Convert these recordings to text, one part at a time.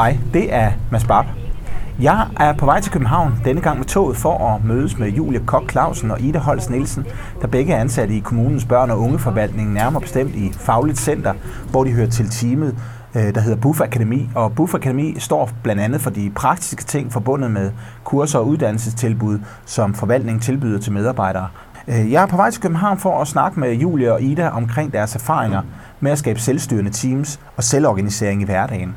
Hej, det er Mads Barb. Jeg er på vej til København, denne gang med toget, for at mødes med Julie Kok Clausen og Ida Holst Nielsen, der begge er ansat i kommunens børn- og ungeforvaltning, nærmere bestemt i Fagligt Center, hvor de hører til teamet, øh, der hedder Buff Akademi. Og Buff Akademi står blandt andet for de praktiske ting forbundet med kurser og uddannelsestilbud, som forvaltningen tilbyder til medarbejdere. Øh, jeg er på vej til København for at snakke med Julie og Ida omkring deres erfaringer med at skabe selvstyrende teams og selvorganisering i hverdagen.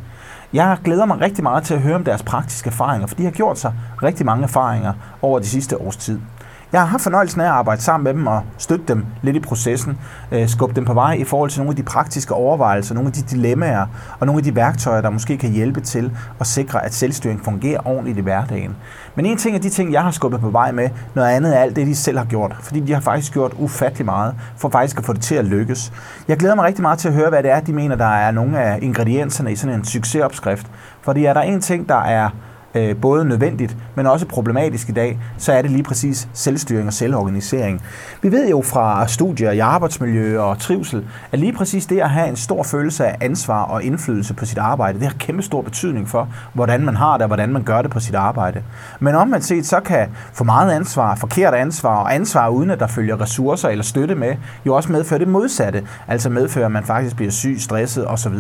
Jeg glæder mig rigtig meget til at høre om deres praktiske erfaringer, for de har gjort sig rigtig mange erfaringer over de sidste års tid. Jeg har haft fornøjelsen af at arbejde sammen med dem og støtte dem lidt i processen, øh, skubbe dem på vej i forhold til nogle af de praktiske overvejelser, nogle af de dilemmaer og nogle af de værktøjer, der måske kan hjælpe til at sikre, at selvstyring fungerer ordentligt i hverdagen. Men en ting er de ting, jeg har skubbet på vej med, noget andet er alt det, de selv har gjort, fordi de har faktisk gjort ufattelig meget for faktisk at få det til at lykkes. Jeg glæder mig rigtig meget til at høre, hvad det er, de mener, der er nogle af ingredienserne i sådan en succesopskrift. Fordi er der en ting, der er øh, både nødvendigt, men også problematisk i dag, så er det lige præcis selvstyring og selvorganisering. Vi ved jo fra studier i arbejdsmiljø og trivsel, at lige præcis det at have en stor følelse af ansvar og indflydelse på sit arbejde, det har kæmpe stor betydning for, hvordan man har det og hvordan man gør det på sit arbejde. Men omvendt set, så kan for meget ansvar, forkert ansvar og ansvar uden at der følger ressourcer eller støtte med, jo også medføre det modsatte, altså medføre, at man faktisk bliver syg, stresset osv.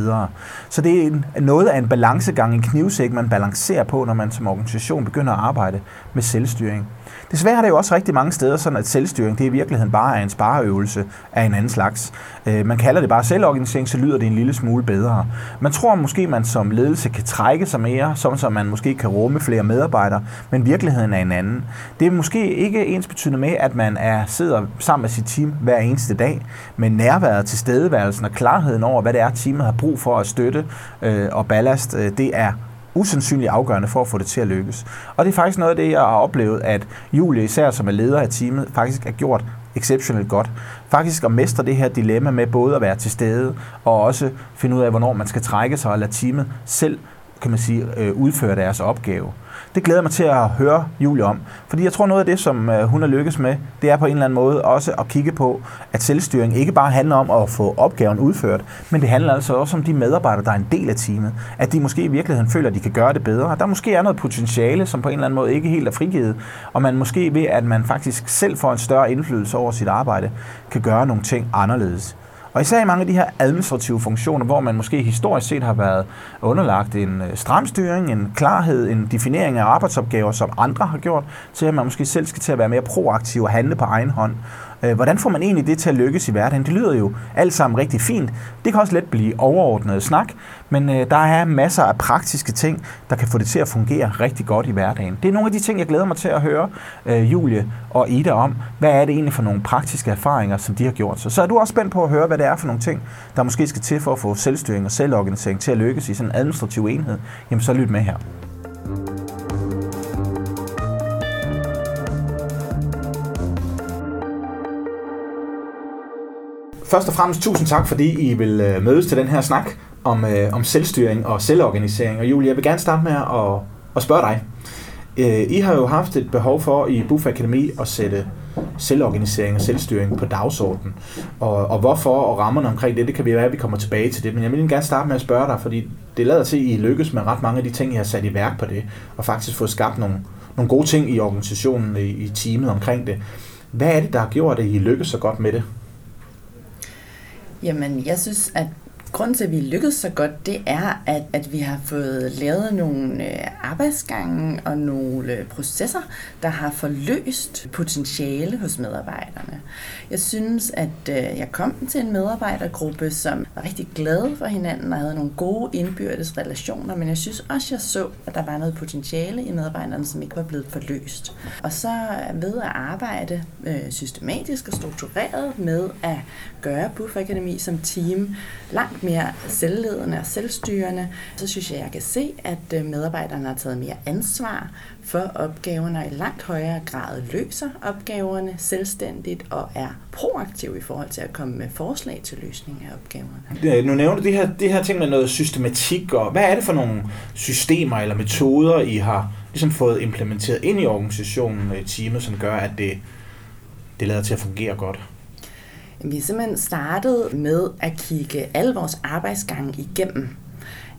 Så det er noget af en balancegang, en knivsæk, man balancerer på, når man man som organisation begynder at arbejde med selvstyring. Desværre er det jo også rigtig mange steder sådan, at selvstyring det i virkeligheden bare er en spareøvelse af en anden slags. Øh, man kalder det bare selvorganisering, så lyder det en lille smule bedre. Man tror måske, man som ledelse kan trække sig mere, sådan så man måske kan rumme flere medarbejdere, men virkeligheden er en anden. Det er måske ikke ens betydende med, at man er, sidder sammen med sit team hver eneste dag, men nærværet, tilstedeværelsen og klarheden over, hvad det er, teamet har brug for at støtte øh, og ballast, øh, det er usandsynligt afgørende for at få det til at lykkes. Og det er faktisk noget af det, jeg har oplevet, at Julie, især som er leder af teamet, faktisk er gjort exceptionelt godt. Faktisk at mestre det her dilemma med både at være til stede og også finde ud af, hvornår man skal trække sig og lade teamet selv kan man sige, øh, udføre deres opgave. Det glæder mig til at høre Julie om, fordi jeg tror noget af det, som øh, hun har lykkes med, det er på en eller anden måde også at kigge på, at selvstyring ikke bare handler om at få opgaven udført, men det handler altså også om de medarbejdere, der er en del af teamet. At de måske i virkeligheden føler, at de kan gøre det bedre. Der måske er noget potentiale, som på en eller anden måde ikke helt er frigivet, og man måske ved, at man faktisk selv får en større indflydelse over sit arbejde, kan gøre nogle ting anderledes. Og især i mange af de her administrative funktioner, hvor man måske historisk set har været underlagt en øh, stram styring, en klarhed, en definering af arbejdsopgaver, som andre har gjort, til at man måske selv skal til at være mere proaktiv og handle på egen hånd. Øh, hvordan får man egentlig det til at lykkes i hverdagen? Det lyder jo alt sammen rigtig fint. Det kan også let blive overordnet snak, men øh, der er masser af praktiske ting, der kan få det til at fungere rigtig godt i hverdagen. Det er nogle af de ting, jeg glæder mig til at høre øh, Julie og Ida om. Hvad er det egentlig for nogle praktiske erfaringer, som de har gjort? Så er du også spændt på at høre, hvad det er for nogle ting, der måske skal til for at få selvstyring og selvorganisering til at lykkes i sådan en administrativ enhed. Jamen så lyt med her. Først og fremmest tusind tak, fordi I vil øh, mødes til den her snak om, øh, om selvstyring og selvorganisering. Og Julie, jeg vil gerne starte med at, at spørge dig. Øh, I har jo haft et behov for i Buff Akademi at sætte selvorganisering og selvstyring på dagsordenen. Og, og hvorfor og rammerne omkring det, det kan vi være, at vi kommer tilbage til det. Men jeg vil gerne starte med at spørge dig, fordi det lader til, at I lykkes med ret mange af de ting, I har sat i værk på det, og faktisk fået skabt nogle, nogle gode ting i organisationen, i, i teamet omkring det. Hvad er det, der har gjort, at I lykkes så godt med det? Jamen, jeg synes, at grunden til, at vi lykkedes så godt, det er, at, at vi har fået lavet nogle øh, arbejdsgange og nogle øh, processer, der har forløst potentiale hos medarbejderne. Jeg synes, at øh, jeg kom til en medarbejdergruppe, som var rigtig glade for hinanden og havde nogle gode indbyrdes relationer, men jeg synes også, jeg så, at der var noget potentiale i medarbejderne, som ikke var blevet forløst. Og så ved at arbejde systematisk og struktureret med at gøre Buff Akademi som team langt mere selvledende og selvstyrende, så synes jeg, jeg kan se, at øh, medarbejderne har taget mere ansvar for opgaverne og i langt højere grad løser opgaverne selvstændigt og er proaktiv i forhold til at komme med forslag til løsning af opgaverne. Nu nævner du det her, det her ting med noget systematik, og hvad er det for nogle systemer eller metoder, I har ligesom fået implementeret ind i organisationen i teamet, som gør, at det, det lader til at fungere godt? Vi er simpelthen startet med at kigge alle vores arbejdsgange igennem.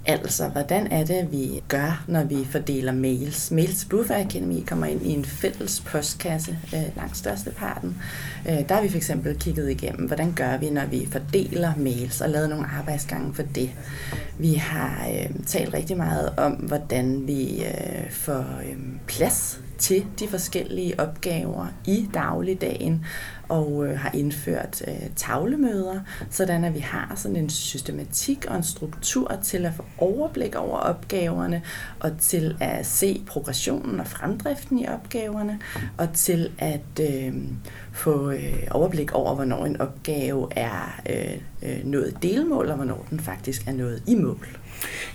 Altså, hvordan er det, vi gør, når vi fordeler mails? Mails Buffer Akademi kommer ind i en fælles postkasse øh, langt størsteparten. Øh, der har vi for eksempel kigget igennem, hvordan gør vi, når vi fordeler mails og lavet nogle arbejdsgange for det. Vi har øh, talt rigtig meget om, hvordan vi øh, får øh, plads til de forskellige opgaver i dagligdagen, og øh, har indført øh, tavlemøder, sådan at vi har sådan en systematik og en struktur til at få overblik over opgaverne, og til at se progressionen og fremdriften i opgaverne, og til at øh, få øh, overblik over, hvornår en opgave er øh, øh, nået delmål, og hvornår den faktisk er nået i mål.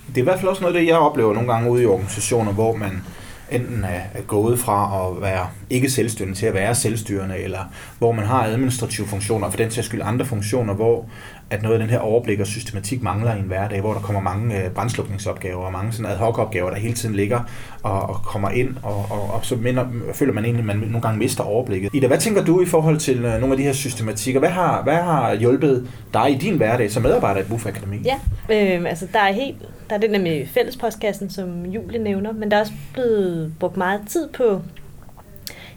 Det er i hvert fald også noget det, jeg oplever nogle gange ude i organisationer, hvor man enten er, gået fra at være ikke selvstyrende til at være selvstyrende, eller hvor man har administrative funktioner, og for den sags skyld andre funktioner, hvor at noget af den her overblik og systematik mangler i en hverdag, hvor der kommer mange øh, brændslukningsopgaver og mange sådan ad hoc opgaver, der hele tiden ligger og, og kommer ind, og, og, og så minder, føler man egentlig, at man nogle gange mister overblikket. Ida, hvad tænker du i forhold til øh, nogle af de her systematikker? Hvad har, hvad har hjulpet dig i din hverdag som medarbejder i Buff Akademi? Ja, øh, altså der er helt der er det der med fællespostkassen, som Julie nævner, men der er også blevet brugt meget tid på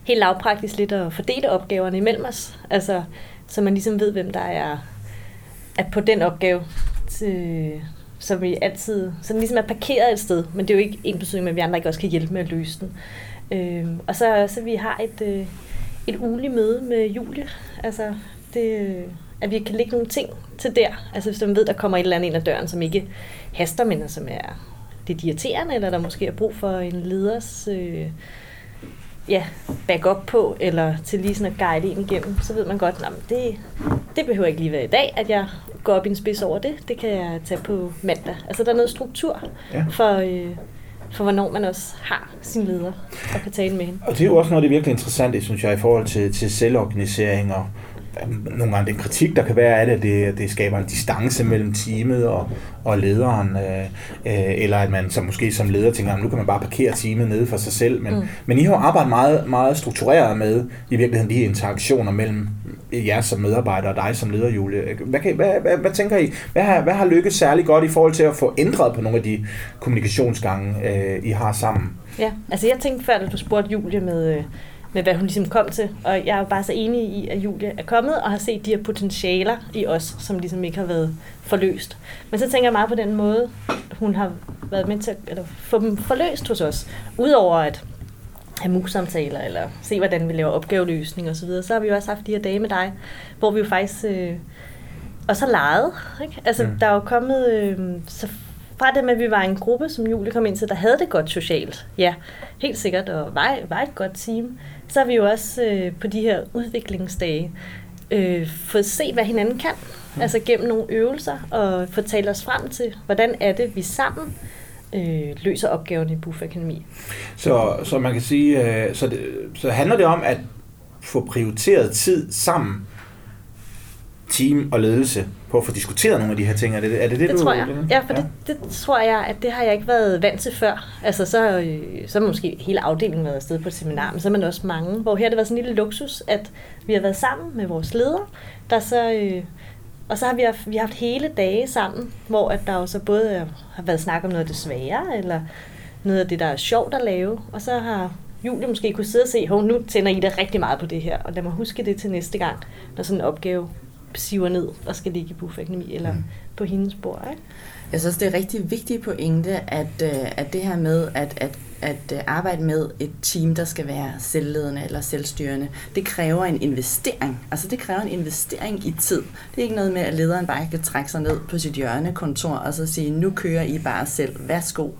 helt lavpraktisk lidt at fordele opgaverne imellem os. Altså, så man ligesom ved, hvem der er, at på den opgave, til, som vi altid, så den ligesom er parkeret et sted, men det er jo ikke en betydning med, at vi andre ikke også kan hjælpe med at løse den. Øh, og så, så vi har et, øh, et ugenligt møde med Julie. Altså, det, øh, at vi kan lægge nogle ting til der. Altså hvis man ved, der kommer et eller andet ind ad døren, som ikke haster, men som er lidt irriterende, eller der måske er brug for en leders øh, ja, backup på, eller til lige sådan at guide en igennem, så ved man godt, at det, det behøver ikke lige være i dag, at jeg går op i en spids over det. Det kan jeg tage på mandag. Altså der er noget struktur ja. for, øh, for hvornår man også har sin leder og kan tale med hende. Og det er jo også noget, det er virkelig interessant, synes jeg, i forhold til, til selvorganisering og nogle gange den kritik, der kan være af det, det, det skaber en distance mellem teamet og, og lederen, øh, øh, eller at man som måske som leder tænker, nu kan man bare parkere teamet nede for sig selv, men, mm. men I har arbejdet meget, meget struktureret med i virkeligheden de interaktioner mellem jer som medarbejder og dig som leder, Julie. Hvad, kan, hvad, hvad, hvad tænker I? Hvad har, hvad har lykkes særlig godt i forhold til at få ændret på nogle af de kommunikationsgange, øh, I har sammen? Ja, altså jeg tænkte før, da du spurgte Julie med... Med, hvad hun ligesom kom til. Og jeg er bare så enig i, at Julie er kommet og har set de her potentialer i os, som ligesom ikke har været forløst. Men så tænker jeg meget på den måde, hun har været med til at eller få dem forløst hos os. Udover at have mus-samtaler, eller se, hvordan vi laver opgaveløsning osv., så, videre, så har vi jo også haft de her dage med dig, hvor vi jo faktisk øh, også har leget. Ikke? Altså, mm. der er jo kommet... Øh, så fra det med, at vi var en gruppe, som Julie kom ind til, der havde det godt socialt. Ja, helt sikkert, og var, var et godt team så har vi jo også øh, på de her udviklingsdage øh, fået se, hvad hinanden kan. Mm. Altså gennem nogle øvelser, og få talt os frem til, hvordan er det, vi sammen øh, løser opgaven i Buff Akademi. Så, så man kan sige, øh, så, det, så handler det om at få prioriteret tid sammen, team og ledelse, på at få diskuteret nogle af de her ting? Er det er det, det, det du... tror jeg. Ja, for ja. Det, det tror jeg, at det har jeg ikke været vant til før. Altså, så, øh, så måske hele afdelingen været afsted på et seminar, men så er man også mange, hvor her har det været sådan en lille luksus, at vi har været sammen med vores ledere, der så... Øh, og så har vi haft, vi har haft hele dage sammen, hvor at der jo så både har været snak om noget af det svære, eller noget af det, der er sjovt at lave, og så har Julie måske kunne sidde og se, at nu tænder I da rigtig meget på det her, og lad mig huske det til næste gang, når sådan en opgave siver ned og skal ligge i buffakademi eller mm. på hendes bord. Ikke? Jeg synes, det er rigtig vigtigt pointe, at, øh, at det her med at, at, at øh, arbejde med et team, der skal være selvledende eller selvstyrende, det kræver en investering. Altså det kræver en investering i tid. Det er ikke noget med, at lederen bare kan trække sig ned på sit hjørnekontor og så sige, nu kører I bare selv, værsgo. Øh,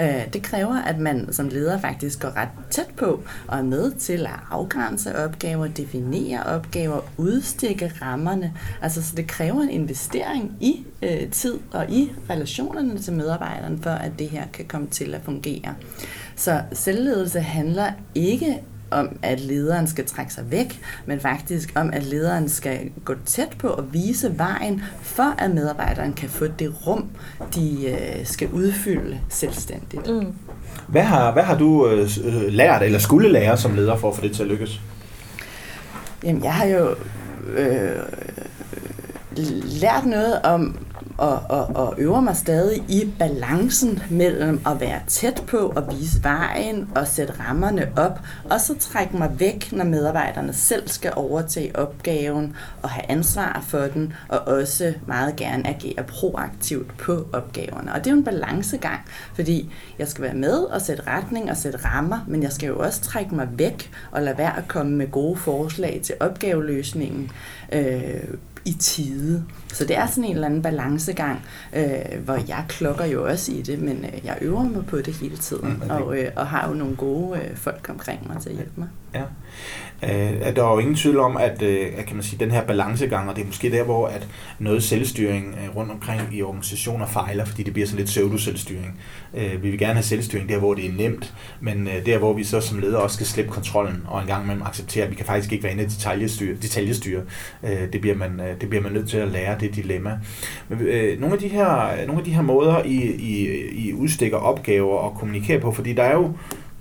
Øh, det kræver, at man som leder faktisk går ret tæt på og er med til at afgrænse opgaver, definere opgaver, udstikke rammerne. Altså, så det kræver en investering i øh, tid og i relationerne til medarbejderne, for at det her kan komme til at fungere. Så selvledelse handler ikke om, at lederen skal trække sig væk, men faktisk om, at lederen skal gå tæt på og vise vejen, for at medarbejderen kan få det rum, de øh, skal udfylde selvstændigt. Mm. Hvad, har, hvad har du øh, lært, eller skulle lære som leder, for at få det til at lykkes? Jamen, jeg har jo øh, lært noget om, og, og, og øver mig stadig i balancen mellem at være tæt på og vise vejen og sætte rammerne op, og så trække mig væk, når medarbejderne selv skal overtage opgaven og have ansvar for den, og også meget gerne agere proaktivt på opgaverne. Og det er jo en balancegang, fordi jeg skal være med og sætte retning og sætte rammer, men jeg skal jo også trække mig væk og lade være at komme med gode forslag til opgaveløsningen. Øh, i tide. Så det er sådan en eller anden balancegang, øh, hvor jeg klokker jo også i det, men øh, jeg øver mig på det hele tiden, mm, og, øh, og har jo nogle gode øh, folk omkring mig til at hjælpe mig. Ja. Øh, der er jo ingen tvivl om, at, øh, at kan man sige, den her balancegang, og det er måske der, hvor at noget selvstyring øh, rundt omkring i organisationer fejler, fordi det bliver sådan lidt pseudo-selvstyring. Øh, vi vil gerne have selvstyring der, hvor det er nemt, men øh, der, hvor vi så som leder også skal slippe kontrollen, og engang imellem acceptere, at vi kan faktisk ikke være inde i detaljestyre. detaljestyre. Øh, det, bliver man, øh, det bliver man nødt til at lære, det dilemma. Men, øh, nogle, af de her, nogle af de her måder, I, I, I udstikker opgaver og kommunikerer på, fordi der er jo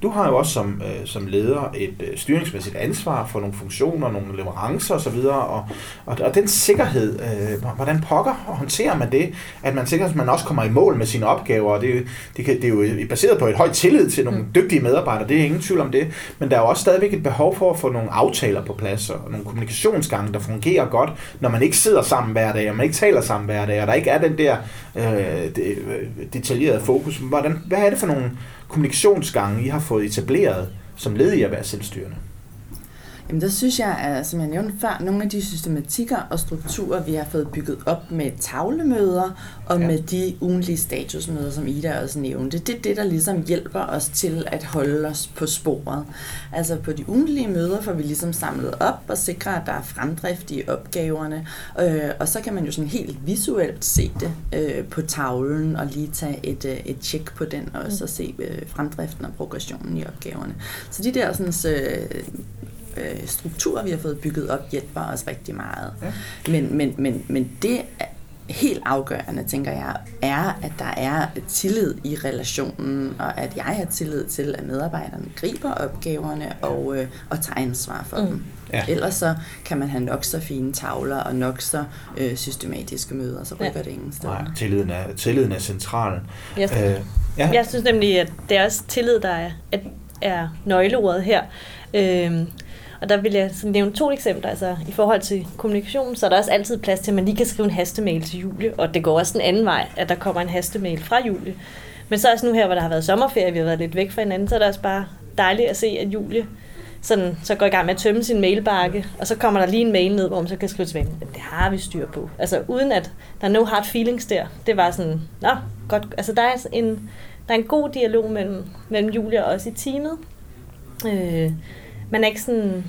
du har jo også som, øh, som leder et øh, styringsmæssigt ansvar for nogle funktioner, nogle leverancer osv., og, og, og den sikkerhed, øh, hvordan pokker håndterer man det, at man sikrer, at man også kommer i mål med sine opgaver, og det, det, kan, det er jo baseret på et højt tillid til nogle mm. dygtige medarbejdere, det er ingen tvivl om det, men der er jo også stadigvæk et behov for at få nogle aftaler på plads, og nogle kommunikationsgange, der fungerer godt, når man ikke sidder sammen hver dag, og man ikke taler sammen hver dag, og der ikke er den der øh, øh, detaljerede fokus. Hvordan, hvad er det for nogle kommunikationsgange, I har fået etableret som led i at være selvstyrende? Jamen der synes jeg, at, som jeg nævnte før, nogle af de systematikker og strukturer, vi har fået bygget op med tavlemøder og ja. med de ugenlige statusmøder, som Ida også nævnte, det er det, der ligesom hjælper os til at holde os på sporet. Altså på de ugenlige møder får vi ligesom samlet op og sikre, at der er fremdrift i opgaverne, øh, og så kan man jo sådan helt visuelt se det øh, på tavlen og lige tage et, øh, et tjek på den også mm. og se øh, fremdriften og progressionen i opgaverne. Så de der sådan, øh, øh, strukturer, vi har fået bygget op, hjælper os rigtig meget. Ja. Men, men, men, men det helt afgørende, tænker jeg, er, at der er tillid i relationen, og at jeg har tillid til, at medarbejderne griber opgaverne og, øh, og tager ansvar for mm. dem. Ja. Ellers så kan man have nok så fine tavler og nok så øh, systematiske møder, så rykker ja. det ingen steder. Nej, tilliden er, tilliden er central. Jeg, øh, ja. jeg synes nemlig, at det er også tillid, der er, at er nøgleordet her. Øh, og der vil jeg sådan nævne to eksempler. Altså, I forhold til kommunikation, så er der også altid plads til, at man lige kan skrive en hastemail til Julie, og det går også den anden vej, at der kommer en hastemail fra Julie. Men så også nu her, hvor der har været sommerferie, vi har været lidt væk fra hinanden, så er det også bare dejligt at se, at Julie sådan, så går i gang med at tømme sin mailbakke, og så kommer der lige en mail ned, hvor man så kan skrive tilbage, det har vi styr på. Altså uden at der er no hard feelings der. Det var sådan, nå, godt. Altså der er altså en, der er en god dialog mellem, mellem Julia og os i teamet. Øh, man er ikke sådan,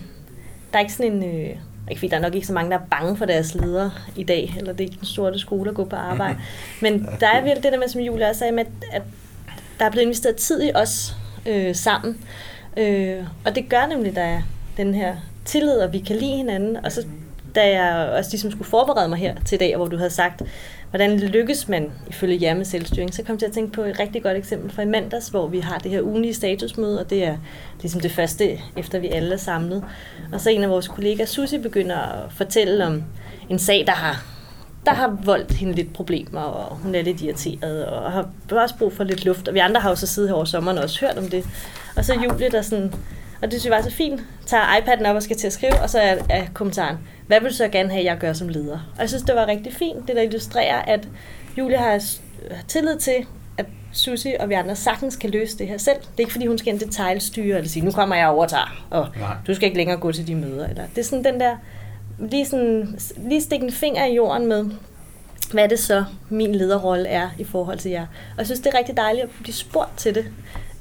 der er ikke sådan en, øh, ikke fordi der er nok ikke så mange, der er bange for deres ledere i dag, eller det er ikke den sorte skole at gå på arbejde. Men der er virkelig det der med, som Julia også sagde, med, at der er blevet investeret tid i os øh, sammen. Øh, og det gør nemlig, der er den her tillid, og vi kan lide hinanden. Og så da jeg også ligesom skulle forberede mig her til i dag, hvor du havde sagt, hvordan lykkes man ifølge jer med selvstyring, så kom jeg til at tænke på et rigtig godt eksempel fra i mandags, hvor vi har det her ugenlige statusmøde, og det er ligesom det første, efter vi alle er samlet. Og så en af vores kollegaer, Susi, begynder at fortælle om en sag, der har der har voldt hende lidt problemer, og hun er lidt irriteret, og har også brug for lidt luft. Og vi andre har jo så siddet her over sommeren og også hørt om det. Og så Julie, der sådan, og det synes jeg var så fint, tager iPad'en op og skal til at skrive, og så er, er kommentaren, hvad vil du så gerne have, jeg gør som leder? Og jeg synes, det var rigtig fint, det der illustrerer, at Julie har tillid til, at Susi og vi andre sagtens kan løse det her selv. Det er ikke, fordi hun skal en detaljstyre eller sige, nu kommer jeg og tager, og Nej. du skal ikke længere gå til de møder. Eller, det er sådan den der, lige, sådan, lige stikke en finger i jorden med, hvad det så min lederrolle er i forhold til jer. Og jeg synes, det er rigtig dejligt at blive spurgt til det,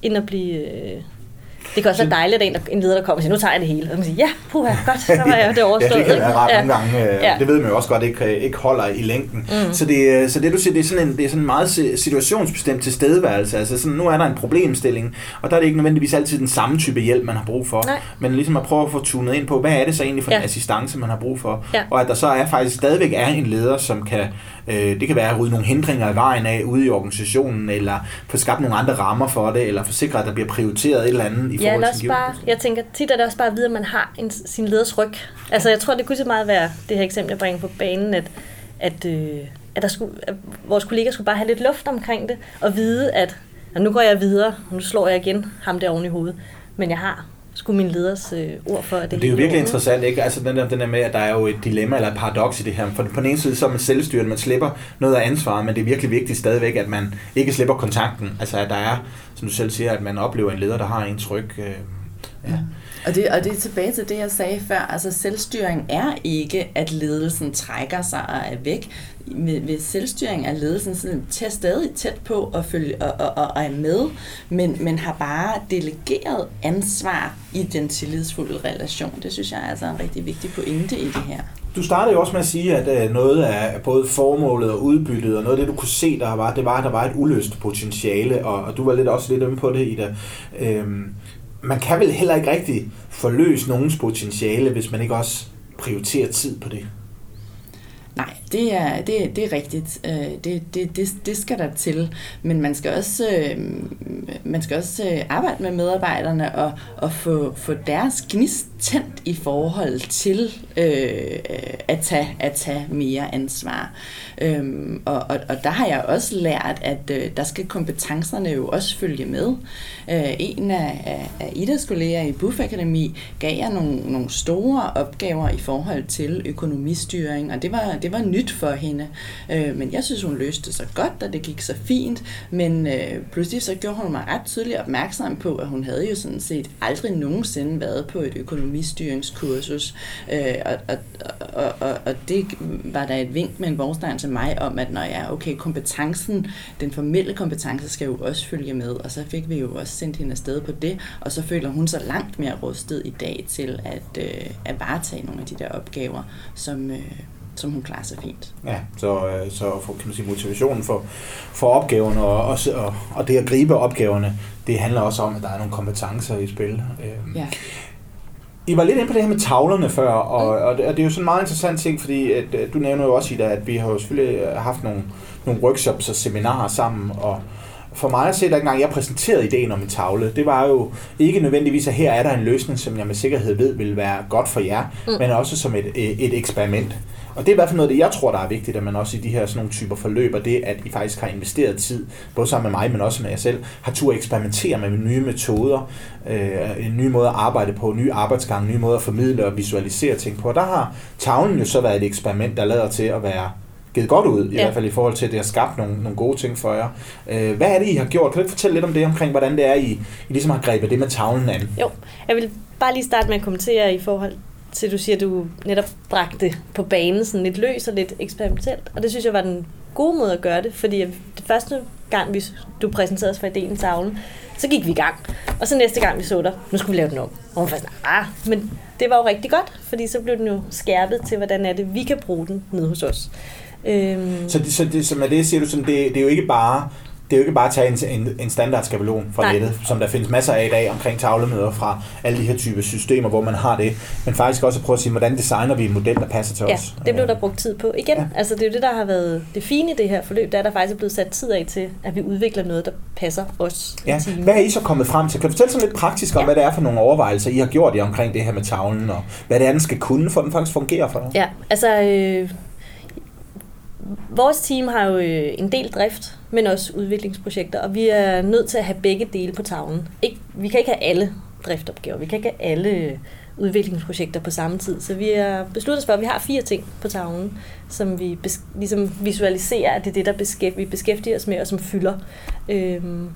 end at blive... Øh, det kan også være dejligt, at en, en leder, der kommer og siger, nu tager jeg det hele. Og man siger, ja, puha, godt, så var jeg det overstået. ja, det kan være ret ja. nogle gange. Øh, ja. Det ved man jo også godt, ikke, ikke holder i længden. Mm. Så, det, øh, så det du siger, det er sådan en, det er sådan en meget situationsbestemt tilstedeværelse. Altså sådan, nu er der en problemstilling, og der er det ikke nødvendigvis altid den samme type hjælp, man har brug for. Nej. Men ligesom at prøve at få tunet ind på, hvad er det så egentlig for ja. en assistance, man har brug for. Ja. Og at der så er faktisk stadigvæk er en leder, som kan, øh, det kan være at rydde nogle hindringer i vejen af ude i organisationen, eller få skabt nogle andre rammer for det, eller forsikre, at der bliver prioriteret et eller andet i forhold til bare, jeg tænker tit er det også bare at vide, at man har en, sin leders ryg. Altså jeg tror, det kunne så meget være det her eksempel, jeg bringer på banen, at, at, øh, at, der skulle, at vores kollegaer skulle bare have lidt luft omkring det, og vide, at nu går jeg videre, og nu slår jeg igen ham der oven i hovedet. Men jeg har skulle min leders øh, ord for, at det Det er jo virkelig interessant, ikke? Altså den der, den der med, at der er jo et dilemma eller et paradoks i det her. For på den ene side, så er man selvstyrende, man slipper noget af ansvaret, men det er virkelig vigtigt stadigvæk, at man ikke slipper kontakten. Altså at der er, som du selv siger, at man oplever en leder, der har en tryk. Øh, ja. Og det, og det er tilbage til det, jeg sagde før. Altså selvstyring er ikke, at ledelsen trækker sig og er væk ved, ved selvstyring er ledelsen sådan tæt, stadig tæt på at følge, og, og, og, og er med, men, men har bare delegeret ansvar i den tillidsfulde relation. Det synes jeg er altså en rigtig vigtig pointe i det her. Du startede jo også med at sige, at øh, noget af både formålet og udbyttet, og noget af det, du kunne se, der var, det var, at der var et uløst potentiale, og, og du var lidt også lidt inde på det, Ida. Øhm, man kan vel heller ikke rigtig forløse nogens potentiale, hvis man ikke også prioriterer tid på det. Nej, det er, det, det er rigtigt. Øh, det, det, det, det skal der til. Men man skal også, øh, man skal også øh, arbejde med medarbejderne og, og få, få deres gnist tændt i forhold til øh, at, tage, at tage mere ansvar. Øhm, og, og, og der har jeg også lært, at øh, der skal kompetencerne jo også følge med. Øh, en af, af, af Idas kolleger i Buff Akademi gav jeg nogle, nogle store opgaver i forhold til økonomistyring, og det var, det var nyt for hende. Øh, men jeg synes, hun løste det så godt, og det gik så fint, men øh, pludselig så gjorde hun mig ret tydeligt opmærksom på, at hun havde jo sådan set aldrig nogensinde været på et økonomistyringskursus, øh, og, og, og, og, og det var der et vink med en vognstang til mig om, at når jeg, okay, kompetencen, den formelle kompetence skal jo også følge med, og så fik vi jo også sendt hende afsted på det, og så føler hun sig langt mere rustet i dag til at, øh, at varetage nogle af de der opgaver, som, øh, som hun klarer sig fint. Ja, så, øh, så for, kan man sige, motivationen for, for opgaverne og, og, og, og det at gribe opgaverne, det handler også om, at der er nogle kompetencer i spil. Øh, ja. I var lidt inde på det her med tavlerne før, og, mm. og, det, og det er jo sådan en meget interessant ting, fordi at, at du nævner jo også, Ida, at vi har jo selvfølgelig haft nogle, nogle workshops og seminarer sammen, og for mig at se, der engang jeg præsenterede ideen om en tavle, det var jo ikke nødvendigvis, at her er der en løsning, som jeg med sikkerhed ved vil være godt for jer, mm. men også som et, et eksperiment. Og det er i hvert fald noget af det, jeg tror, der er vigtigt, at man også i de her sådan nogle typer forløb, og det, at I faktisk har investeret tid, både sammen med mig, men også med jer selv, har tur at eksperimentere med nye metoder, øh, en ny måde at arbejde på, nye arbejdsgange, nye måder at formidle og visualisere ting på. Og der har tavlen jo så været et eksperiment, der lader til at være givet godt ud, i ja. hvert fald i forhold til, at det har skabt nogle, nogle gode ting for jer. Øh, hvad er det, I har gjort? Kan du ikke fortælle lidt om det, omkring hvordan det er, I, I ligesom har grebet det med tavlen an? Jo, jeg vil bare lige starte med at kommentere i forhold til, du siger, at du netop bragte på banen sådan lidt løs og lidt eksperimentelt. Og det synes jeg var den gode måde at gøre det, fordi det første gang, vi, du præsenterede os for ideen tavlen, så gik vi i gang. Og så næste gang, vi så dig, nu skulle vi lave den om. Og hun var sådan, ah, men det var jo rigtig godt, fordi så blev den jo skærpet til, hvordan er det, vi kan bruge den nede hos os. Øhm. Så, det, så, det, så med det siger du sådan, det, det er jo ikke bare det er jo ikke bare at tage en, en, en standardskabelon fra Nej. nettet, som der findes masser af i dag omkring tavlemøder fra alle de her typer systemer, hvor man har det, men faktisk også at prøve at sige, hvordan designer vi en model, der passer til ja, os. det blev der brugt tid på. Igen, ja. altså det er jo det, der har været det fine i det her forløb, der er der faktisk er blevet sat tid af til, at vi udvikler noget, der passer os. Ja. Hvad er I så kommet frem til? Kan du fortælle sådan lidt praktisk om, ja. hvad det er for nogle overvejelser, I har gjort i omkring det her med tavlen, og hvad det er, den skal kunne, for den faktisk fungerer for dig? Ja, altså... Øh, vores team har jo øh, en del drift, men også udviklingsprojekter, og vi er nødt til at have begge dele på tavlen. Ikke, vi kan ikke have alle driftopgaver, vi kan ikke have alle udviklingsprojekter på samme tid, så vi har besluttet os for, at vi har fire ting på tavlen, som vi ligesom visualiserer, at det er det, der beskæft, vi beskæftiger os med, og som fylder. Øhm,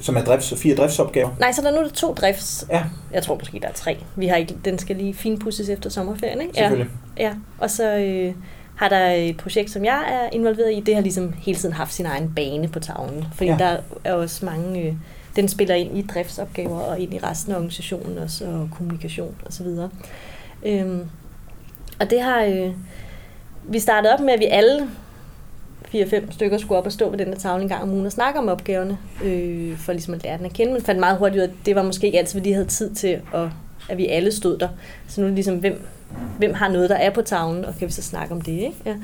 som er drifts, fire driftsopgaver? Nej, så der er nu der to drifts. Ja. Jeg tror måske, der er tre. Vi har ikke, den skal lige finpudses efter sommerferien, ikke? Selvfølgelig. Ja, ja. og så... Øh, har der et projekt, som jeg er involveret i, det har ligesom hele tiden haft sin egen bane på tavlen. Fordi ja. der er også mange, øh, den spiller ind i driftsopgaver og ind i resten af organisationen også, og kommunikation osv. Og, øhm, og det har, øh, vi startede op med, at vi alle fire-fem stykker skulle op og stå ved den der tavle en gang om ugen og snakke om opgaverne, øh, for ligesom at lære den at kende, men fandt meget hurtigt ud af, at det var måske ikke altid, fordi de havde tid til, at, at vi alle stod der. Så nu er det ligesom, hvem, hvem har noget, der er på tavlen, og kan vi så snakke om det. Ikke? Ja.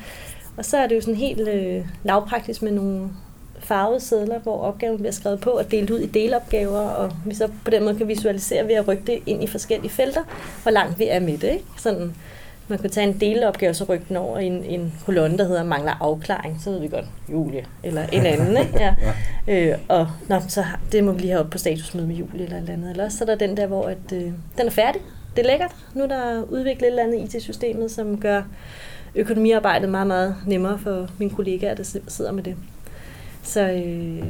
Og så er det jo sådan helt øh, lavpraktisk med nogle farvede sædler, hvor opgaven bliver skrevet på og delt ud i delopgaver, og vi så på den måde kan visualisere ved at rykke det ind i forskellige felter, hvor langt vi er med det. Ikke? Sådan, man kunne tage en delopgave, så rykke den over i en, en kolonne, der hedder mangler afklaring. Så ved vi godt, Julie, eller en anden. Ikke? Ja. Øh, og nå, så det må vi lige have op på statusmøde med Julie eller et andet. Eller også så er der den der, hvor at, øh, den er færdig. Det er lækkert. Nu er der udviklet et eller andet IT-systemet, som gør økonomiarbejdet meget, meget nemmere for mine kollegaer, der sidder med det. Så, øh,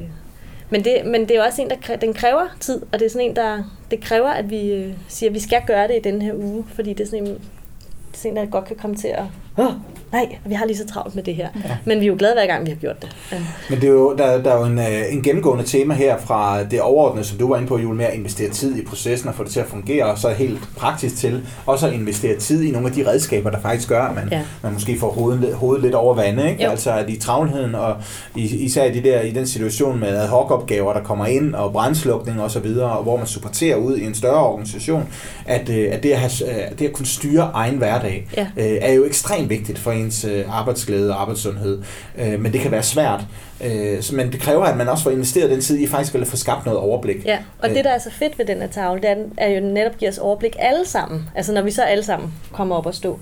men, det, men det er jo også en, der den kræver tid, og det er sådan en, der det kræver, at vi øh, siger, at vi skal gøre det i den her uge, fordi det er sådan en, det er sådan en der godt kan komme til at oh, nej, vi har lige så travlt med det her. Ja. Men vi er jo glade hver gang, vi har gjort det. Ja. Men det er jo, der, der er jo en, øh, en gennemgående tema her fra det overordnede, som du var inde på, Jule, med at investere tid i processen og få det til at fungere, og så helt praktisk til også at investere tid i nogle af de redskaber, der faktisk gør, at man, ja. man måske får hovedet, hovedet lidt over vandet. Ikke? Altså at i travlheden, og især i, de der, i den situation med ad hoc opgaver, der kommer ind, og brændslukning og så videre, og hvor man supporterer ud i en større organisation, at, øh, at det, at have, det at kunne styre egen hverdag, ja. Øh, er jo ekstremt vigtigt for ens øh, arbejdsglæde og arbejdssundhed. Øh, men det kan være svært. Øh, men det kræver, at man også får investeret den tid i faktisk at få skabt noget overblik. Ja, og det, der er så fedt ved den her tavle, det er, er jo netop giver os overblik alle sammen. Altså når vi så alle sammen kommer op og stå.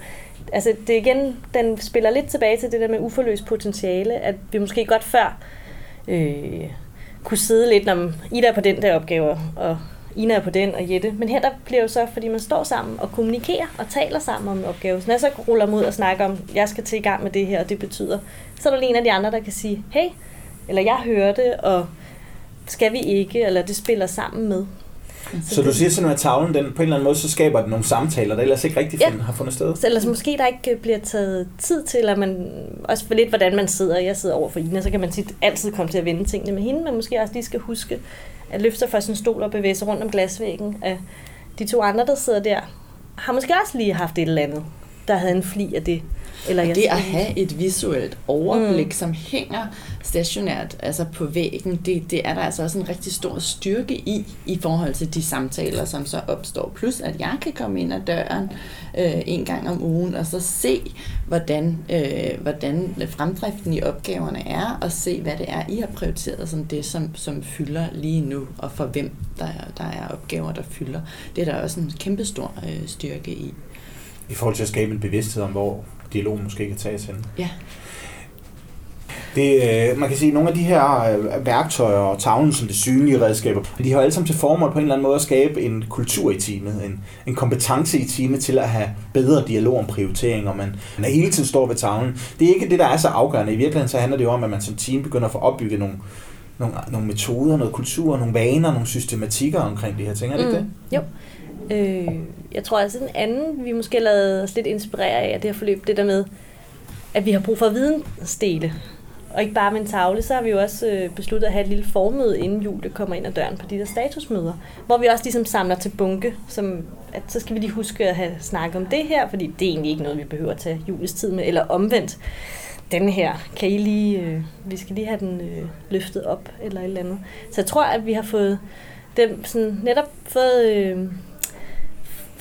Altså det igen, den spiller lidt tilbage til det der med uforløst potentiale, at vi måske godt før øh, kunne sidde lidt, når Ida er på den der opgave, og Ina er på den, og Jette. Men her der bliver jo så, fordi man står sammen og kommunikerer og taler sammen om opgaven. Så når jeg så ruller mod og snakker om, jeg skal til i gang med det her, og det betyder, så er der lige en af de andre, der kan sige, hey, eller jeg hører det, og skal vi ikke, eller det spiller sammen med. Så, så du siger sådan, at tavlen den, på en eller anden måde, så skaber den nogle samtaler, der ellers ikke rigtig ja. har fundet sted? Så ellers måske der ikke bliver taget tid til, at man, også for lidt hvordan man sidder, jeg sidder over for Ina, så kan man tit altid komme til at vende tingene med hende, men måske også lige skal huske, at løfte sig fra sin stol og bevæge sig rundt om glasvæggen. At de to andre, der sidder der, har måske også lige haft et eller andet, der havde en fli af det. Eller jeg det at have et visuelt overblik, mm. som hænger stationært altså på væggen, det, det er der altså også en rigtig stor styrke i, i forhold til de samtaler, som så opstår. Plus at jeg kan komme ind ad døren øh, en gang om ugen, og så se, hvordan, øh, hvordan fremdriften i opgaverne er, og se, hvad det er, I har prioriteret som det, som, som fylder lige nu, og for hvem der, der er opgaver, der fylder. Det er der også en kæmpestor øh, styrke i. I forhold til at skabe en bevidsthed om, hvor dialogen måske kan tages hen. Ja. Det, øh, man kan sige, at nogle af de her øh, værktøjer og tavlen som det synlige redskaber, de har alle sammen til formål på en eller anden måde at skabe en kultur i teamet, en, en kompetence i teamet til at have bedre dialog om prioriteringer, man, man hele tiden står ved tavlen. Det er ikke det, der er så afgørende. I virkeligheden så handler det jo om, at man som team begynder at få opbygget nogle, nogle, nogle metoder, noget kultur, nogle vaner, nogle systematikker omkring de her ting. Er det mm. ikke det? Jo. Øh, jeg tror altså den anden, vi måske lavede os lidt inspirere af, det her forløb, det der med, at vi har brug for vidensdele. Og ikke bare med en tavle, så har vi jo også øh, besluttet at have et lille formøde, inden julet kommer ind ad døren på de der statusmøder. Hvor vi også ligesom samler til bunke, som at så skal vi lige huske at have snakket om det her, fordi det er egentlig ikke noget, vi behøver at tage julets tid med, eller omvendt. Den her, kan I lige, øh, vi skal lige have den øh, løftet op, eller et eller andet. Så jeg tror, at vi har fået dem sådan, netop fået øh,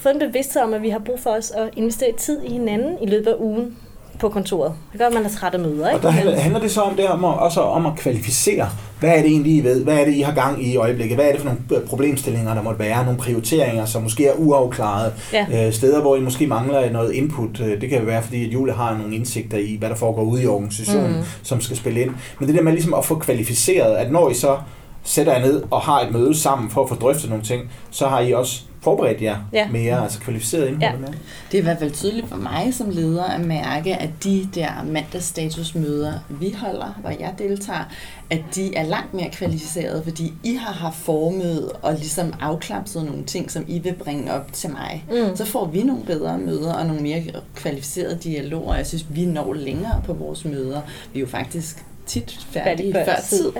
fået en bevidsthed om, at vi har brug for os at investere tid i hinanden i løbet af ugen på kontoret. Det gør, at man er træt af møder. Ikke? Og der handler, handler det så om det om at, også om at kvalificere. Hvad er det egentlig, I ved? Hvad er det, I har gang i i øjeblikket? Hvad er det for nogle problemstillinger, der måtte være? Nogle prioriteringer, som måske er uafklarede. Ja. Øh, steder, hvor I måske mangler noget input. Øh, det kan være, fordi at Jule har nogle indsigter i, hvad der foregår ude i organisationen, mm. som skal spille ind. Men det der med ligesom at få kvalificeret, at når I så sætter jer ned og har et møde sammen for at få drøftet nogle ting, så har I også forberedt jer ja. mere, altså kvalificeret indhold ja. mere? Det er i hvert fald tydeligt for mig som leder at mærke, at de der mandagsstatusmøder, vi holder, hvor jeg deltager, at de er langt mere kvalificerede, fordi I har haft formet og ligesom afklapset nogle ting, som I vil bringe op til mig. Mm. Så får vi nogle bedre møder og nogle mere kvalificerede dialoger. Jeg synes, vi når længere på vores møder. Vi er jo faktisk tit færdige før, før tid,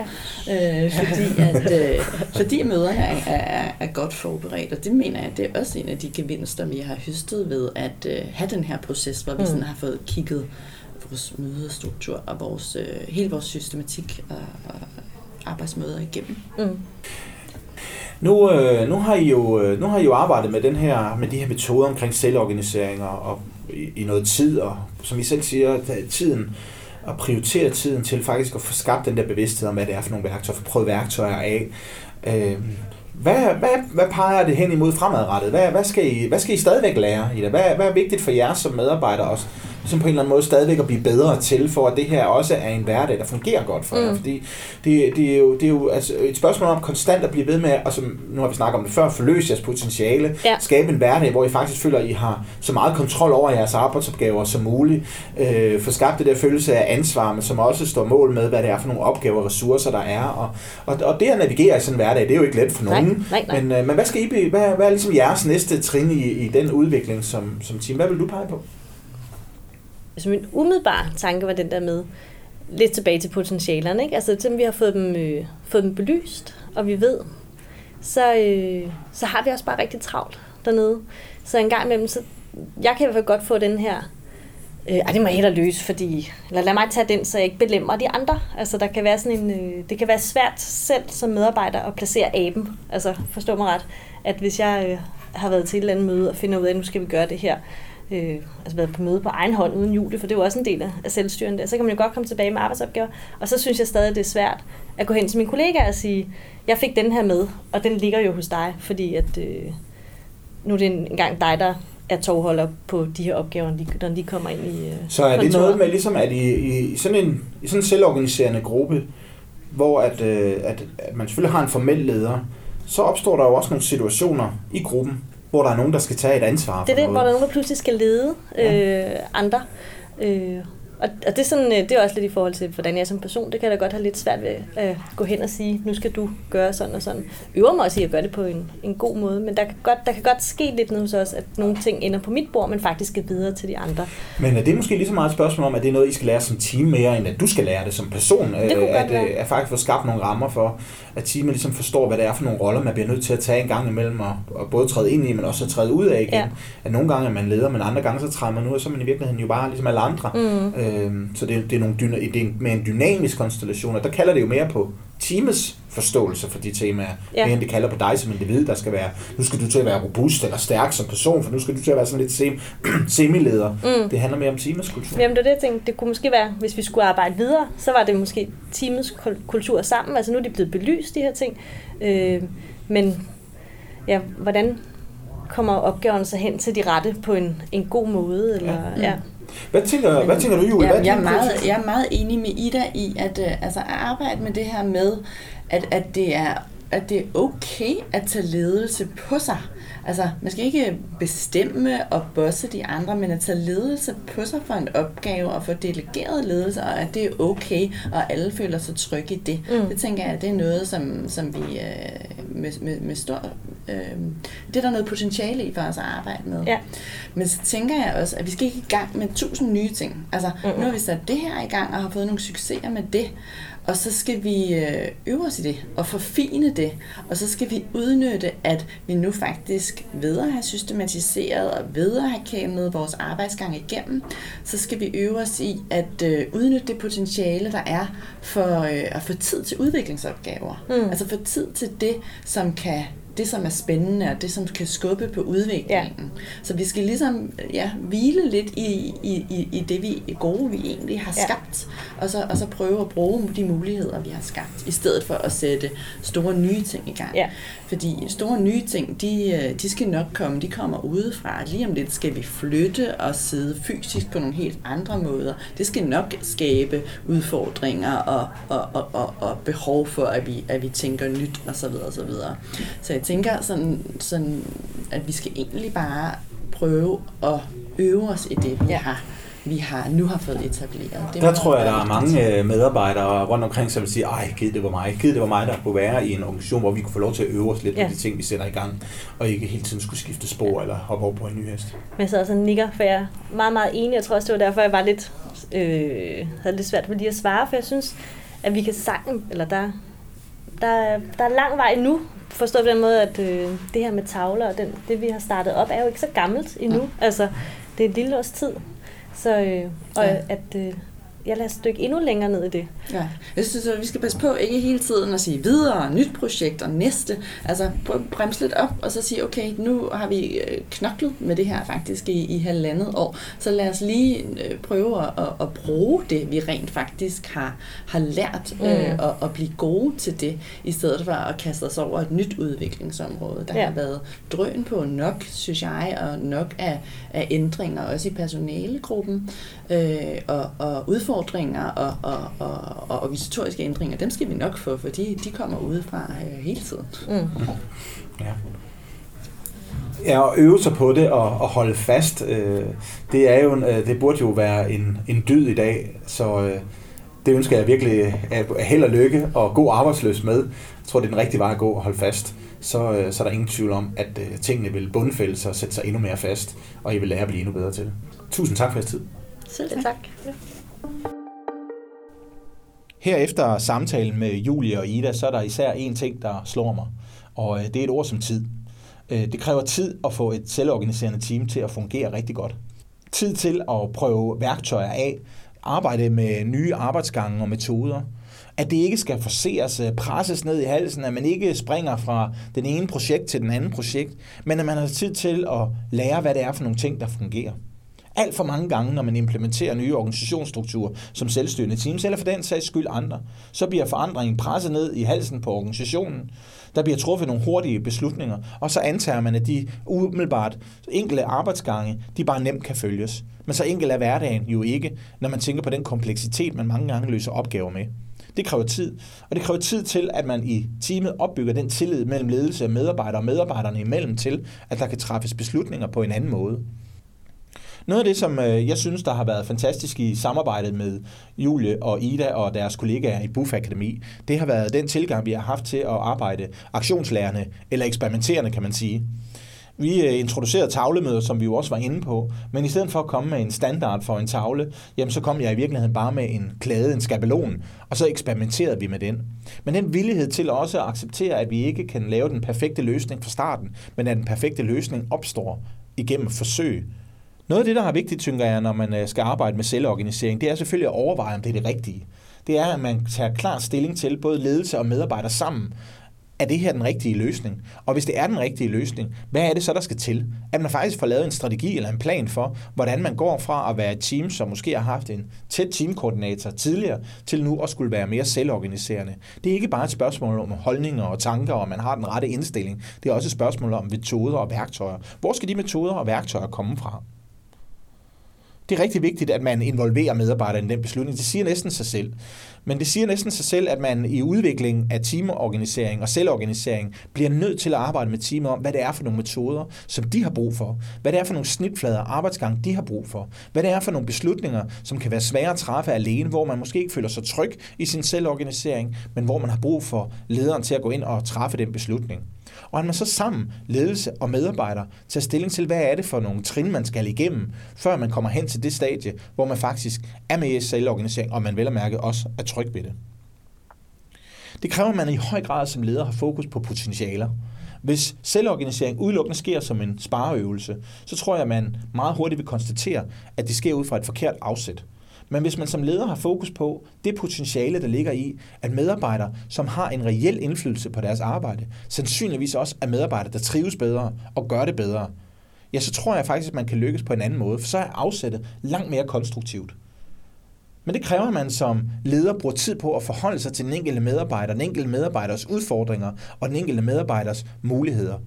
ja. øh, fordi, at, øh, fordi møderne er, er, er godt forberedt, og det mener jeg, det er også en af de gevinster, vi har høstet ved at øh, have den her proces, hvor vi mm. sådan har fået kigget vores mødestruktur og vores, øh, hele vores systematik og, og arbejdsmøder igennem. Mm. Nu, øh, nu, har I jo, øh, nu har I jo arbejdet med, den her, med de her metoder omkring selvorganisering og, og i, i noget tid, og som I selv siger, tiden at prioritere tiden til faktisk at få skabt den der bevidsthed om, hvad det er for nogle værktøjer, få prøvet værktøjer af. Øh, Hvad, hvad, hvad peger det hen imod fremadrettet? Hvad, hvad, skal I, hvad skal I stadigvæk lære i det? Hvad, hvad er vigtigt for jer som medarbejdere også? Som på en eller anden måde stadigvæk at blive bedre til, for at det her også er en hverdag, der fungerer godt for jer. Mm. Fordi det, det, er jo, det er jo altså et spørgsmål om konstant at blive ved med, og som, nu har vi snakket om det før, forløse jeres potentiale, Ja. skabe en hverdag, hvor I faktisk føler, at I har så meget kontrol over jeres arbejdsopgaver som muligt, øh, få skabt det der følelse af ansvar, men som også står mål med, hvad det er for nogle opgaver og ressourcer, der er. Og, og, og det at navigere i sådan en hverdag, det er jo ikke let for Nej, nogen. nej, nej. Men, øh, men hvad skal I blive, hvad, hvad er ligesom jeres næste trin i, i den udvikling som, som team? Hvad vil du pege på? Altså min umiddelbare tanke var den der med, lidt tilbage til potentialerne, ikke? Altså selvom vi har fået dem, øh, fået dem belyst, og vi ved, så, øh, så har vi også bare rigtig travlt dernede. Så en gang imellem, så jeg kan i hvert fald godt få den her, øh, ej, det må jeg hellere løse, fordi, eller lad mig tage den, så jeg ikke belemmer de andre. Altså der kan være sådan en, øh, det kan være svært selv som medarbejder at placere aben. Altså forstå mig ret, at hvis jeg øh, har været til et eller andet møde og finder ud af, at nu skal vi gøre det her, øh, altså været på møde på egen hånd uden Julie, for det er jo også en del af, af selvstyren der. Så kan man jo godt komme tilbage med arbejdsopgaver, og så synes jeg stadig, det er svært at gå hen til min kollega og sige, jeg fik den her med, og den ligger jo hos dig, fordi at, øh, nu er det engang dig, der er tovholder på de her opgaver, når de, når de kommer ind i øh, Så er det kontoret. noget med, ligesom at i, i, i sådan en i sådan en selvorganiserende gruppe, hvor at, øh, at, at man selvfølgelig har en formel leder, så opstår der jo også nogle situationer i gruppen, hvor der er nogen, der skal tage et ansvar Det er for det, hvor der er nogen, der pludselig skal lede øh, andre. Øh, og, og det, er sådan, øh, det er også lidt i forhold til, hvordan jeg er som person. Det kan jeg da godt have lidt svært ved at øh, gå hen og sige, nu skal du gøre sådan og sådan. Øver mig også i at gøre det på en, en god måde, men der kan, godt, der kan godt ske lidt hos os, at nogle ting ender på mit bord, men faktisk skal videre til de andre. Men er det måske lige så meget et spørgsmål om, at det er noget, I skal lære som team mere, end at du skal lære det som person? Det Øh, at, øh, at faktisk få skabt nogle rammer for, at teamet ligesom forstår, hvad det er for nogle roller, man bliver nødt til at tage en gang imellem, og, og både træde ind i, men også at træde ud af igen. Ja. At nogle gange er man leder, men andre gange så træder man ud, og så er man i virkeligheden jo bare ligesom alle andre. Mm. Øhm, så det, det er, nogle dyna, det er med en dynamisk konstellation, og der kalder det jo mere på teamets forståelse for de temaer, Ja. mere end det kalder på dig som individ, der skal være, nu skal du til at være robust eller stærk som person, for nu skal du til at være sådan lidt sem, semileder. Mm. Det handler mere om teamets kultur. Jamen det er det, jeg tænkte, det kunne måske være, hvis vi skulle arbejde videre, så var det måske teamets kul- kultur sammen. Altså nu er de blevet belyst, de her ting. Øh, men ja, hvordan kommer opgaven så hen til de rette på en, en god måde? Eller, Ja. ja. Hvad tænker, hvad tænker du, Julie? Hvad Ja, jeg, er meget, jeg er meget enig med Ida i, at øh, altså, at arbejde med det her med, at, at, det er, at det er okay at tage ledelse på sig. Altså, man skal ikke bestemme og bosse de andre, men at tage ledelse på sig for en opgave og få delegeret ledelse, og at det er okay, og alle føler sig trygge i det. Mm. Mm. Det tænker jeg, det er noget, som, som vi øh, med, med, med stor... Øh, det er der noget potentiale i for os at arbejde med. Ja. Men så tænker jeg også, at vi skal ikke i gang med tusind nye ting. Altså, mm-hmm. nu har vi sat det her i gang og har fået nogle succeser med det. Og så skal vi øh, øve os i det og forfine det. Og så skal vi udnytte, at vi nu faktisk ved at have systematiseret og ved at have kæmmet vores arbejdsgang igennem, så skal vi øve os i at øh, udnytte det potentiale, der er for øh, at få tid til udviklingsopgaver. Mm. Altså få tid til det, som kan det, som er spændende, og det, som kan skubbe på udviklingen. Ja. Så vi skal ligesom ja, hvile lidt i, i, i, i det vi gode, vi egentlig har Ja. skabt, og så, og så prøve at bruge de muligheder, vi har skabt, i stedet for at sætte store nye ting i gang. Ja. Fordi store nye ting, de, øh, de skal nok komme, de kommer udefra. Lige om lidt skal vi flytte og sidde fysisk på nogle helt andre måder. Det skal nok skabe udfordringer og, og, og, og, og behov for, at vi, at vi tænker nyt osv. Så, videre, og så, videre. så jeg tænker sådan, sådan, at vi skal egentlig bare prøve at øve os i det, vi Ja. har vi har nu har fået etableret. Det Der tror jeg, der er mange øh, medarbejdere rundt omkring, som vil sige, ej, giv det var mig, giv det var mig, der kunne være i en organisation, hvor vi kunne få lov til at øve os lidt Ja. ja. på de ting, vi sætter i gang, og ikke hele tiden skulle skifte spor eller hoppe over på en ny hest. Men jeg sad også og nikker, for jeg er meget, meget enig. Jeg tror også, det var derfor, jeg var lidt, øh, havde lidt svært ved lige at svare, for jeg synes, at vi kan sagtens, eller der, der, der er lang vej nu, forstået på den måde, at øh, det her med tavler og den, det, vi har startet op, er jo ikke så gammelt endnu. Altså, det er et lille års tid. Så, øh, og ja. at, øh, ja, lad os dykke endnu længere ned i det. Ja, jeg synes, at vi skal passe på ikke hele tiden at sige videre, nyt projekt og næste. Altså prøv at bremse lidt op, og så sige, okay, nu har vi øh, knoklet med det her faktisk i, i halvandet år, så lad os lige øh, prøve at, at, at bruge det, vi rent faktisk har, har lært, mm. øh, og, og blive gode til det, i stedet for at kaste os over et nyt udviklingsområde. Der ja. har været drøn på nok, synes jeg, og nok af, af ændringer, også i personalegruppen, øh, og, og udfordringer og, og, og, og organisatoriske ændringer, dem skal vi nok få, for de, de kommer udefra øh, hele tiden. Mm. Ja. Ja, og øve sig på det og, og holde fast, øh, det er jo, øh, det burde jo være en, en dyd i dag, så øh, det ønsker jeg virkelig af held og lykke og god arbejdsløs med. Jeg tror, det er den rigtige vej at gå og holde fast. Så, øh, så er der ingen tvivl om, at øh, tingene vil bundfælde sig og sætte sig endnu mere fast, og I vil lære at blive endnu bedre til det. Tusind tak for jeres tid. Selv tak. tak. Herefter Her efter samtalen med Julie og Ida, så er der især en ting, der slår mig, og øh, det er et ord som tid. Øh, det kræver tid at få et selvorganiserende team til at fungere rigtig godt. Tid til at prøve værktøjer af, arbejde med nye arbejdsgange og metoder, at det ikke skal forseres, øh, presses ned i halsen, at man ikke springer fra den ene projekt til den anden projekt, men at man har tid til at lære, hvad det er for nogle ting, der fungerer alt for mange gange, når man implementerer nye organisationsstrukturer som selvstyrende teams, eller for den sags skyld andre, så bliver forandringen presset ned i halsen på organisationen. Der bliver truffet nogle hurtige beslutninger, og så antager man, at de umiddelbart enkelte arbejdsgange, de bare nemt kan følges. Men så enkelt er hverdagen jo ikke, når man tænker på den kompleksitet, man mange gange løser opgaver med. Det kræver tid, og det kræver tid til, at man i teamet opbygger den tillid mellem ledelse og medarbejdere og medarbejderne imellem til, at der kan træffes beslutninger på en anden måde. Noget af det, som øh, jeg synes, der har været fantastisk i samarbejdet med Julie og Ida og deres kollegaer i Buff Akademi, det har været den tilgang, vi har haft til at arbejde aktionslærerne, eller eksperimenterende, kan man sige. Vi øh, introducerede tavlemøder, som vi jo også var inde på, men i stedet for at komme med en standard for en tavle, jamen så kom jeg i virkeligheden bare med en klæde, en skabelon, og så eksperimenterede vi med den. Men den villighed til også at acceptere, at vi ikke kan lave den perfekte løsning fra starten, men at den perfekte løsning opstår igennem forsøg, noget af det, der er vigtigt, tænker jeg, når man øh, skal arbejde med selvorganisering, det er selvfølgelig at overveje, om det er det rigtige. Det er, at man tager klar stilling til, både ledelse og medarbejdere sammen, er det her den rigtige løsning? Og hvis det er den rigtige løsning, hvad er det så, der skal til? At man faktisk får lavet en strategi eller en plan for, hvordan man går fra at være et team, som måske har haft en tæt teamkoordinator tidligere, til nu at skulle være mere selvorganiserende. Det er ikke bare et spørgsmål om holdninger og tanker, og man har den rette indstilling. Det er også et spørgsmål om metoder og værktøjer. Hvor skal de metoder og værktøjer komme fra? Det er rigtig vigtigt, at man involverer medarbejderne i den beslutning. Det siger næsten sig selv. Men det siger næsten sig selv, at man i udviklingen af teamorganisering og selvorganisering bliver nødt til at arbejde med teamet om, hvad det er for nogle metoder, som de har brug for. Hvad det er for nogle snitflader arbejdsgang, de har brug for. Hvad det er for nogle beslutninger, som kan være svære at træffe alene, hvor man måske ikke føler sig tryg i sin selvorganisering, men hvor man har brug for lederen til at gå ind og træffe den beslutning. Og at man så sammen, ledelse og medarbejdere, tager stilling til, hvad er det for nogle trin, man skal igennem, før man kommer hen til det stadie, hvor man faktisk er med i selvorganisering, og man vel at mærke også er tryg ved det. Det kræver, at man i høj grad som leder har fokus på potentialer. Hvis selvorganisering udelukkende sker som en spareøvelse, så tror jeg, at man meget hurtigt vil konstatere, at det sker ud fra et forkert afsæt. Men hvis man som leder har fokus på det potentiale, der ligger i, at medarbejdere, som har en reel indflydelse på deres arbejde, sandsynligvis også er medarbejdere, der trives bedre og gør det bedre, ja, så tror jeg faktisk, at man kan lykkes på en anden måde, for så er afsættet langt mere konstruktivt. Men det kræver, at man som leder bruger tid på at forholde sig til den enkelte medarbejder, den enkelte medarbejders udfordringer og den enkelte medarbejders muligheder.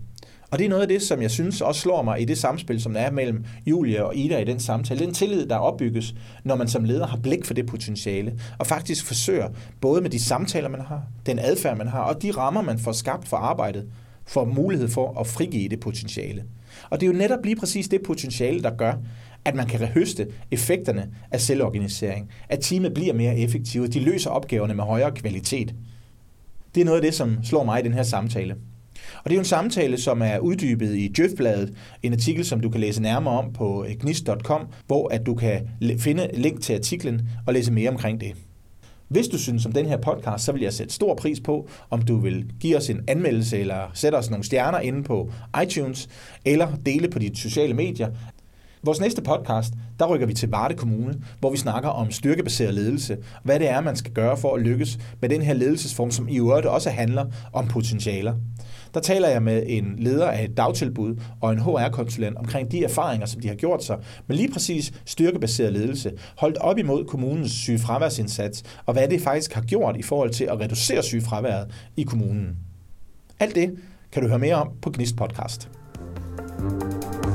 Og det er noget af det, som jeg synes også slår mig i det samspil, som der er mellem Julia og Ida i den samtale. Den tillid, der opbygges, når man som leder har blik for det potentiale, og faktisk forsøger, både med de samtaler, man har, den adfærd, man har, og de rammer, man får skabt for arbejdet, for mulighed for at frigive det potentiale. Og det er jo netop lige præcis det potentiale, der gør, at man kan høste effekterne af selvorganisering, at teamet bliver mere effektivt, de løser opgaverne med højere kvalitet. Det er noget af det, som slår mig i den her samtale. Og det er jo en samtale, som er uddybet i Djøfbladet, en artikel, som du kan læse nærmere om på gnist.com, hvor at du kan finde link til artiklen og læse mere omkring det. Hvis du synes om den her podcast, så vil jeg sætte stor pris på, om du vil give os en anmeldelse eller sætte os nogle stjerner inde på iTunes, eller dele på de sociale medier. Vores næste podcast, der rykker vi til Varde Kommune, hvor vi snakker om styrkebaseret ledelse, hvad det er, man skal gøre for at lykkes med den her ledelsesform, som i øvrigt også handler om potentialer. Der taler jeg med en leder af et dagtilbud og en HR-konsulent omkring de erfaringer, som de har gjort sig med lige præcis styrkebaseret ledelse, holdt op imod kommunens sygefraværsindsats, og hvad det faktisk har gjort i forhold til at reducere sygefraværet i kommunen. Alt det kan du høre mere om på Gnist Podcast. thank you